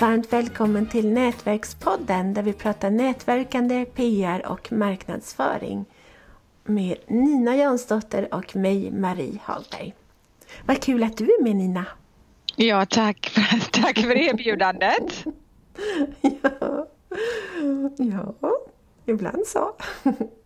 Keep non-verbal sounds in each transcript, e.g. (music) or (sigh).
Varmt välkommen till Nätverkspodden där vi pratar nätverkande, PR och marknadsföring med Nina Jansdotter och mig, Marie Hallberg. Vad kul att du är med Nina! Ja, tack, (laughs) tack för erbjudandet! (laughs) ja, ja, ibland så. (laughs)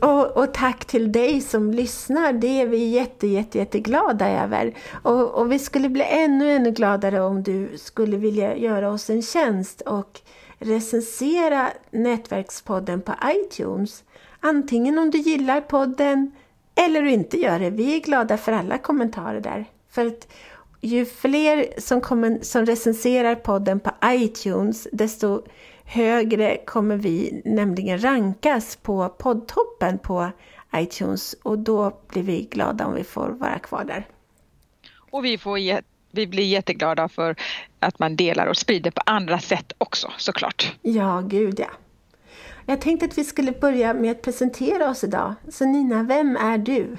Och, och, tack till dig som lyssnar, det är vi jätte, jätte, jätteglada över. Och, och, vi skulle bli ännu, ännu gladare om du skulle vilja göra oss en tjänst och recensera Nätverkspodden på iTunes. Antingen om du gillar podden eller du inte gör det. Vi är glada för alla kommentarer där. För att ju fler som, kommer, som recenserar podden på iTunes, desto högre kommer vi nämligen rankas på poddtoppen på iTunes och då blir vi glada om vi får vara kvar där. Och vi, får, vi blir jätteglada för att man delar och sprider på andra sätt också såklart. Ja, gud ja. Jag tänkte att vi skulle börja med att presentera oss idag. Så Nina, vem är du?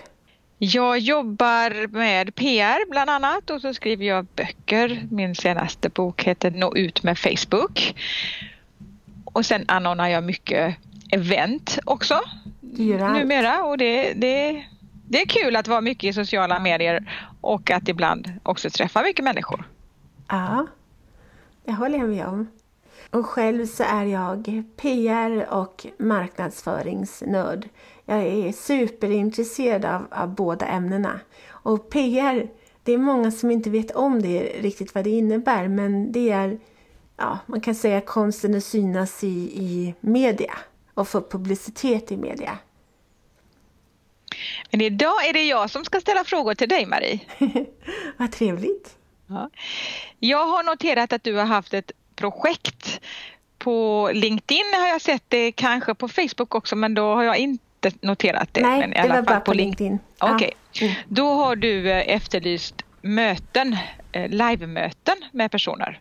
Jag jobbar med PR bland annat och så skriver jag böcker. Min senaste bok heter Nå ut med Facebook. Och sen anordnar jag mycket event också numera och det, det, det är kul att vara mycket i sociala medier och att ibland också träffa mycket människor. Ja, det håller jag med om. Och själv så är jag PR och marknadsföringsnörd. Jag är superintresserad av, av båda ämnena. Och PR, det är många som inte vet om det riktigt vad det innebär men det är ja, man kan säga konsten att synas i, i media och få publicitet i media. Men idag är det jag som ska ställa frågor till dig Marie. (laughs) Vad trevligt. Ja. Jag har noterat att du har haft ett projekt på LinkedIn har jag sett det, kanske på Facebook också men då har jag inte noterat det. Nej, men i alla det var fall bara på LinkedIn. Okej, okay. ja. mm. då har du eh, efterlyst möten, eh, live-möten med personer.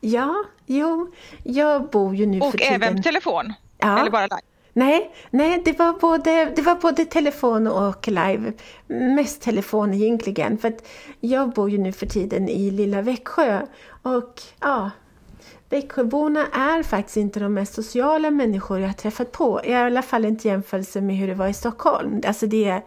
Ja, jo, jag bor ju nu och för tiden... Och även telefon? Ja. Eller bara live? Nej, nej det, var både, det var både telefon och live. Mest telefon egentligen. För att jag bor ju nu för tiden i lilla Växjö. Och ja, Växjöborna är faktiskt inte de mest sociala människor jag har träffat på. I alla fall inte i jämförelse med hur det var i Stockholm. Alltså det är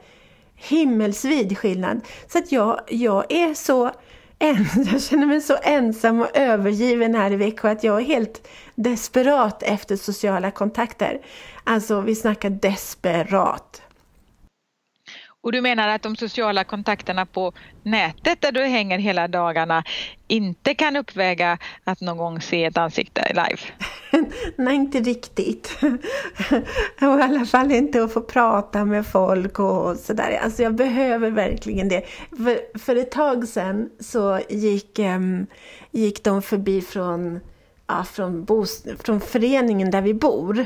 himmelsvid skillnad. Så att jag, jag är så (laughs) jag känner mig så ensam och övergiven här i Växjö att jag är helt desperat efter sociala kontakter. Alltså, vi snackar desperat. Och du menar att de sociala kontakterna på nätet där du hänger hela dagarna inte kan uppväga att någon gång se ett ansikte live? (laughs) Nej, inte riktigt. (laughs) och I alla fall inte att få prata med folk och sådär. Alltså jag behöver verkligen det. För, för ett tag sedan så gick, um, gick de förbi från, ja, från, från föreningen där vi bor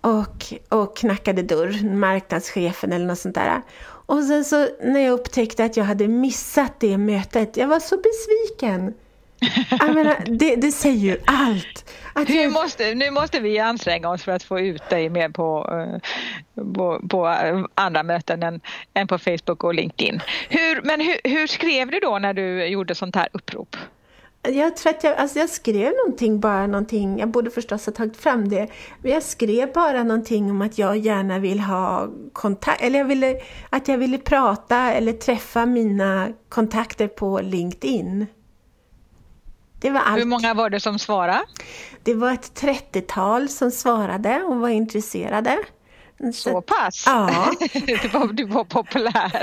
och, och knackade dörr, marknadschefen eller något sånt där. Och sen så när jag upptäckte att jag hade missat det mötet, jag var så besviken. (laughs) Jag menar, det, det säger ju allt. Att jag... måste, nu måste vi anstränga oss för att få ut dig mer på, eh, på, på andra möten än, än, på Facebook och LinkedIn. Hur, men hur, hur skrev du då när du gjorde sånt här upprop? Jag tror att jag, alltså jag skrev någonting, bara någonting, jag borde förstås ha tagit fram det, men jag skrev bara någonting om att jag gärna vill ha kontakt, eller jag ville, att jag ville prata eller träffa mina kontakter på LinkedIn. Det var allt. Hur många var det som svarade? Det var ett 30-tal som svarade och var intresserade. Så, pass? Ja. (laughs) du, var, du var populär.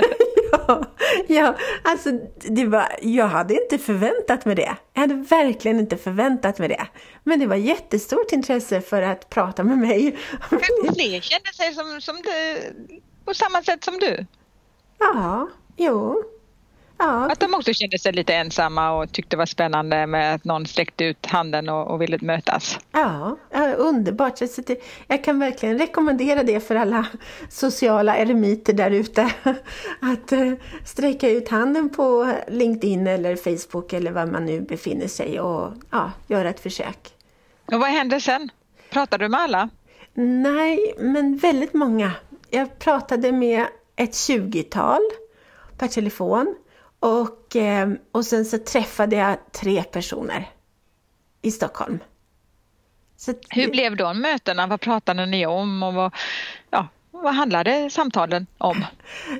(laughs) ja, ja, alltså det var, jag hade inte förväntat mig det. Jag hade verkligen inte förväntat mig det. Men det var jättestort intresse för att prata med mig. Fler kände sig som, som du, på samma sätt som du? Ja, jo. Ja. Att de också kände sig lite ensamma och tyckte det var spännande med att någon sträckte ut handen och, och ville mötas. Ja, underbart. Jag kan verkligen rekommendera det för alla sociala eremiter där ute. (laughs) Att eh, sträcka ut handen på LinkedIn eller Facebook eller var man nu befinner sig och ja, göra ett försök. Och vad hände sen? Pratade du med alla? Nej, men väldigt många. Jag pratade med ett tjugotal per telefon. Och, eh, och sen så träffade jag tre personer. i Stockholm. Så Hur blev de mötena? Vad pratade ni om och vad, ja, vad handlade samtalen om?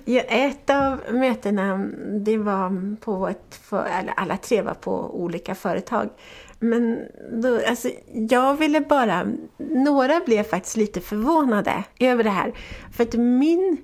Ja, ett av mötena det var på ett, för, alla tre var på olika företag. Men då, alltså, jag ville bara, några blev faktiskt lite förvånade över det här. För att min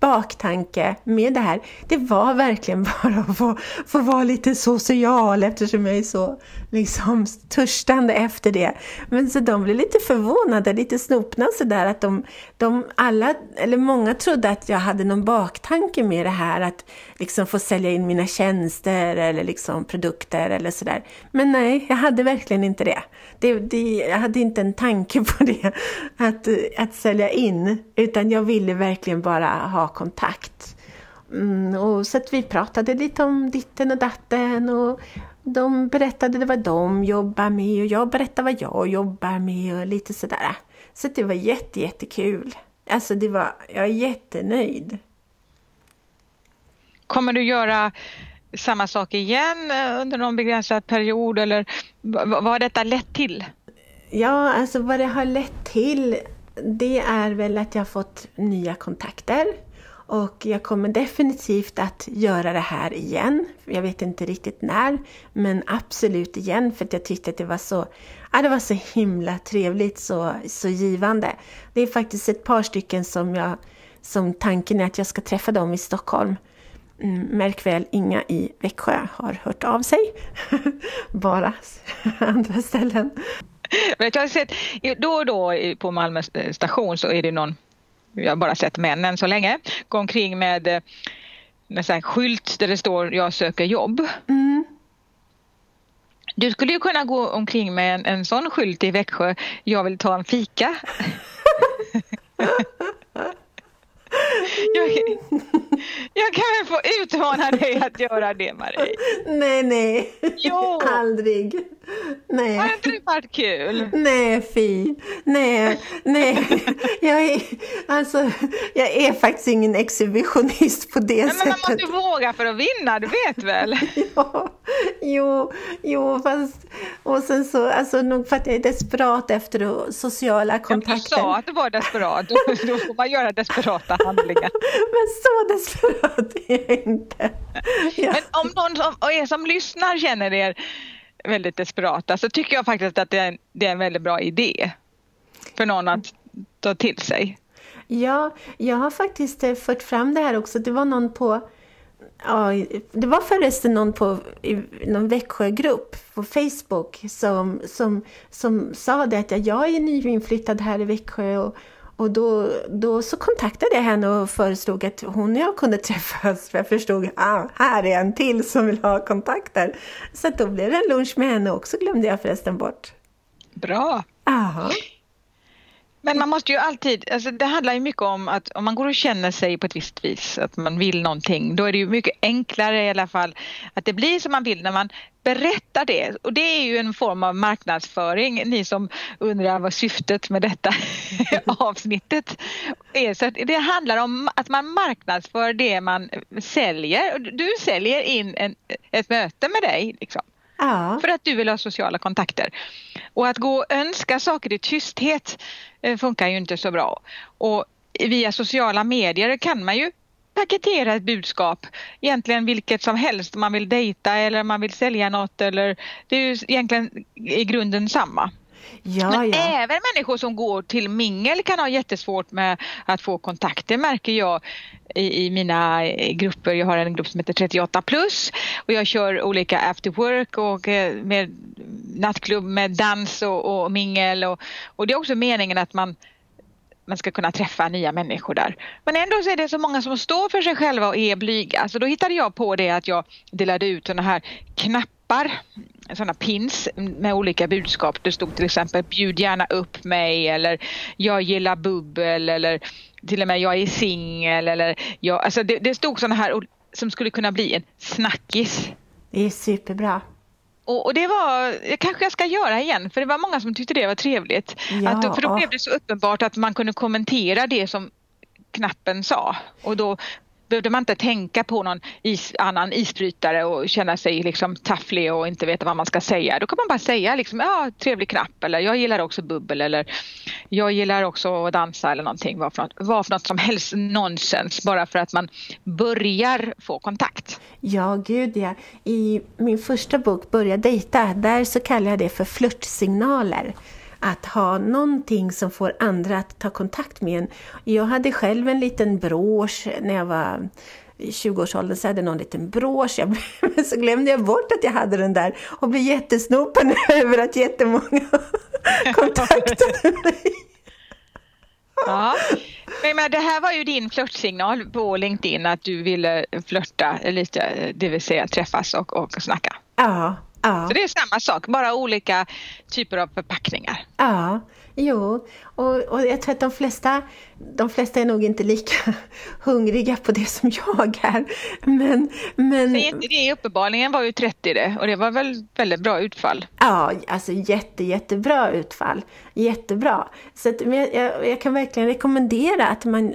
baktanke med det här, det var verkligen bara att få, få vara lite social eftersom jag är så liksom törstande efter det. Men så de blev lite förvånade, lite snopna sådär att de, de alla, eller många trodde att jag hade någon baktanke med det här att liksom få sälja in mina tjänster eller liksom produkter eller sådär. Men nej, jag hade verkligen inte det. det, det jag hade inte en tanke på det, att, att sälja in, utan jag ville verkligen bara ha kontakt. Mm, och så att vi pratade lite om ditten och datten och de berättade vad de jobbar med och jag berättade vad jag jobbar med och lite sådär. Så det var jätte, jättekul. Alltså det var, jag är jättenöjd. Kommer du göra samma sak igen eh, under någon begränsad period eller vad har detta lett till? Ja, alltså vad det har lett till det är väl att jag har fått nya kontakter och jag kommer definitivt att göra det här igen. Jag vet inte riktigt när, men absolut igen för att jag tyckte att det var så, ja, det var så himla trevligt, så, så givande. Det är faktiskt ett par stycken som jag, som tanken är att jag ska träffa dem i Stockholm. Mm, märk väl, inga i Växjö har hört av sig. (laughs) Bara (laughs) andra ställen. jag har sett då och då på Malmö station så är det någon jag har bara sett män än så länge, gå omkring med, eh, med en skylt där det står jag söker jobb. Mm. Du skulle ju kunna gå omkring med en, en sån skylt i Växjö, jag vill ta en fika. (laughs) (laughs) jag, jag kan få utmana dig att göra det Marie? Nej, nej. Jo. Aldrig. Nej. Har inte det varit kul? Nej, fy. Nej, nej. Jag är, alltså, jag är faktiskt ingen exhibitionist på det nej, sättet. Men man måste våga för att vinna, du vet väl? (laughs) ja, jo, jo, fast och sen så, alltså nog för att jag är desperat efter sociala kontakter. Ja, du sa att du var desperat, då, då får man göra desperata handlingar. (laughs) Men så desperat är jag inte. Ja. Men om någon som, er som lyssnar känner er väldigt desperata så tycker jag faktiskt att det är, det är en väldigt bra idé för någon att ta till sig. Ja, jag har faktiskt eh, fört fram det här också. Det var någon på Ja, det var förresten någon på någon Växjögrupp på Facebook som, som, som sa det att jag är nyinflyttad här i Växjö och, och då, då så kontaktade jag henne och föreslog att hon och jag kunde (laughs) träffas. För jag förstod att ah, här är en till som vill ha kontakter. Så då blev det en lunch med henne också, glömde jag förresten bort. Bra! Aha. Men man måste ju alltid, alltså det handlar ju mycket om att om man går och känner sig på ett visst vis, att man vill någonting, då är det ju mycket enklare i alla fall att det blir som man vill när man berättar det. Och det är ju en form av marknadsföring, ni som undrar vad syftet med detta (laughs) avsnittet är. Så det handlar om att man marknadsför det man säljer. Du säljer in en, ett möte med dig. Liksom. Ja. För att du vill ha sociala kontakter. Och att gå och önska saker i tysthet eh, funkar ju inte så bra. Och via sociala medier kan man ju paketera ett budskap, egentligen vilket som helst, man vill dejta eller man vill sälja något eller det är ju egentligen i grunden samma. Ja, Men ja. även människor som går till mingel kan ha jättesvårt med att få kontakt. Det märker jag i, i mina grupper. Jag har en grupp som heter 38 plus och jag kör olika after work och eh, med nattklubb med dans och, och mingel och, och det är också meningen att man man ska kunna träffa nya människor där. Men ändå så är det så många som står för sig själva och är blyga. Så då hittade jag på det att jag delade ut sådana här knappar, sådana pins med olika budskap. Det stod till exempel bjud gärna upp mig eller jag gillar bubbel eller till och med jag är singel eller jag, alltså det, det stod sådana här som skulle kunna bli en snackis. Det är superbra. Och, och, det var, kanske jag ska göra igen, för det var många som tyckte det var trevligt. Ja. Att, för då blev det så uppenbart att man kunde kommentera det som knappen sa. Och då behövde man inte tänka på någon is, annan isbrytare och känna sig liksom tafflig och inte veta vad man ska säga. Då kan man bara säga liksom, ja, trevlig knapp eller jag gillar också bubbel eller jag gillar också att dansa eller någonting. Vad för något, vad för något som helst nonsens bara för att man börjar få kontakt. Ja, gud ja. I min första bok, Börja dejta, där så kallar jag det för flörtsignaler att ha någonting som får andra att ta kontakt med en. Jag hade själv en liten brosch när jag var i 20-årsåldern så hade någon liten brosch. Jag, (laughs) men så glömde jag bort att jag hade den där och blev jättesnopen (laughs) över att jättemånga (laughs) kontaktade mig. Ja. Men det här var ju din flörtsignal på LinkedIn att du ville flörta lite, det vill säga träffas och, och snacka. Ja, Ja. Så det är samma sak, bara olika typer av förpackningar. Ja, jo. Och, och jag tror att de flesta, de flesta är nog inte lika (laughs) hungriga på det som jag är. Men, men... Det inte det, uppenbarligen var ju 30 det och det var väl väldigt bra utfall. Ja, alltså jätte, jättebra utfall. Jättebra. Så att, jag, jag, jag, kan verkligen rekommendera att man,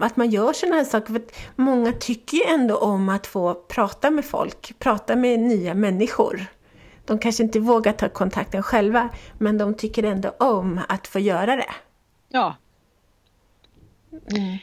att man gör sådana här saker. För många tycker ju ändå om att få prata med folk, prata med nya människor. De kanske inte vågar ta kontakten själva, men de tycker ändå om att få göra det. Ja. Mm.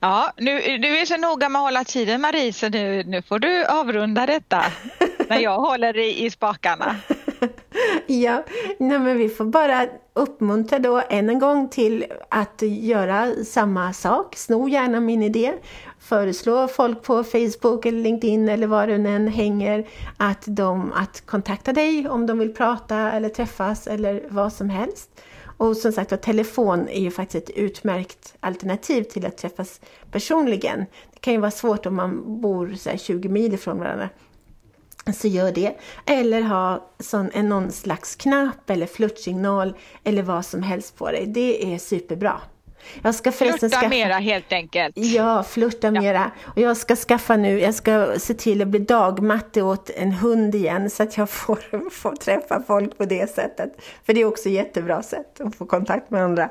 Ja, nu, du är så noga med att hålla tiden Marie, så nu, nu får du avrunda detta (laughs) när jag håller i, i spakarna. (laughs) ja, nej men vi får bara uppmuntra då än en gång till att göra samma sak. Sno gärna min idé föreslå folk på Facebook eller LinkedIn eller var du än hänger att, de, att kontakta dig om de vill prata eller träffas eller vad som helst. Och som sagt telefon är ju faktiskt ett utmärkt alternativ till att träffas personligen. Det kan ju vara svårt om man bor så 20 mil ifrån varandra. Så gör det. Eller ha sån, en någon slags knapp eller flörtsignal eller vad som helst på dig. Det är superbra. Jag ska förresten flirta skaffa... mera helt enkelt. Ja, flirta ja. mera. Och jag ska skaffa nu, jag ska se till att bli dagmatte åt en hund igen så att jag får, (laughs) får träffa folk på det sättet. För det är också ett jättebra sätt att få kontakt med andra.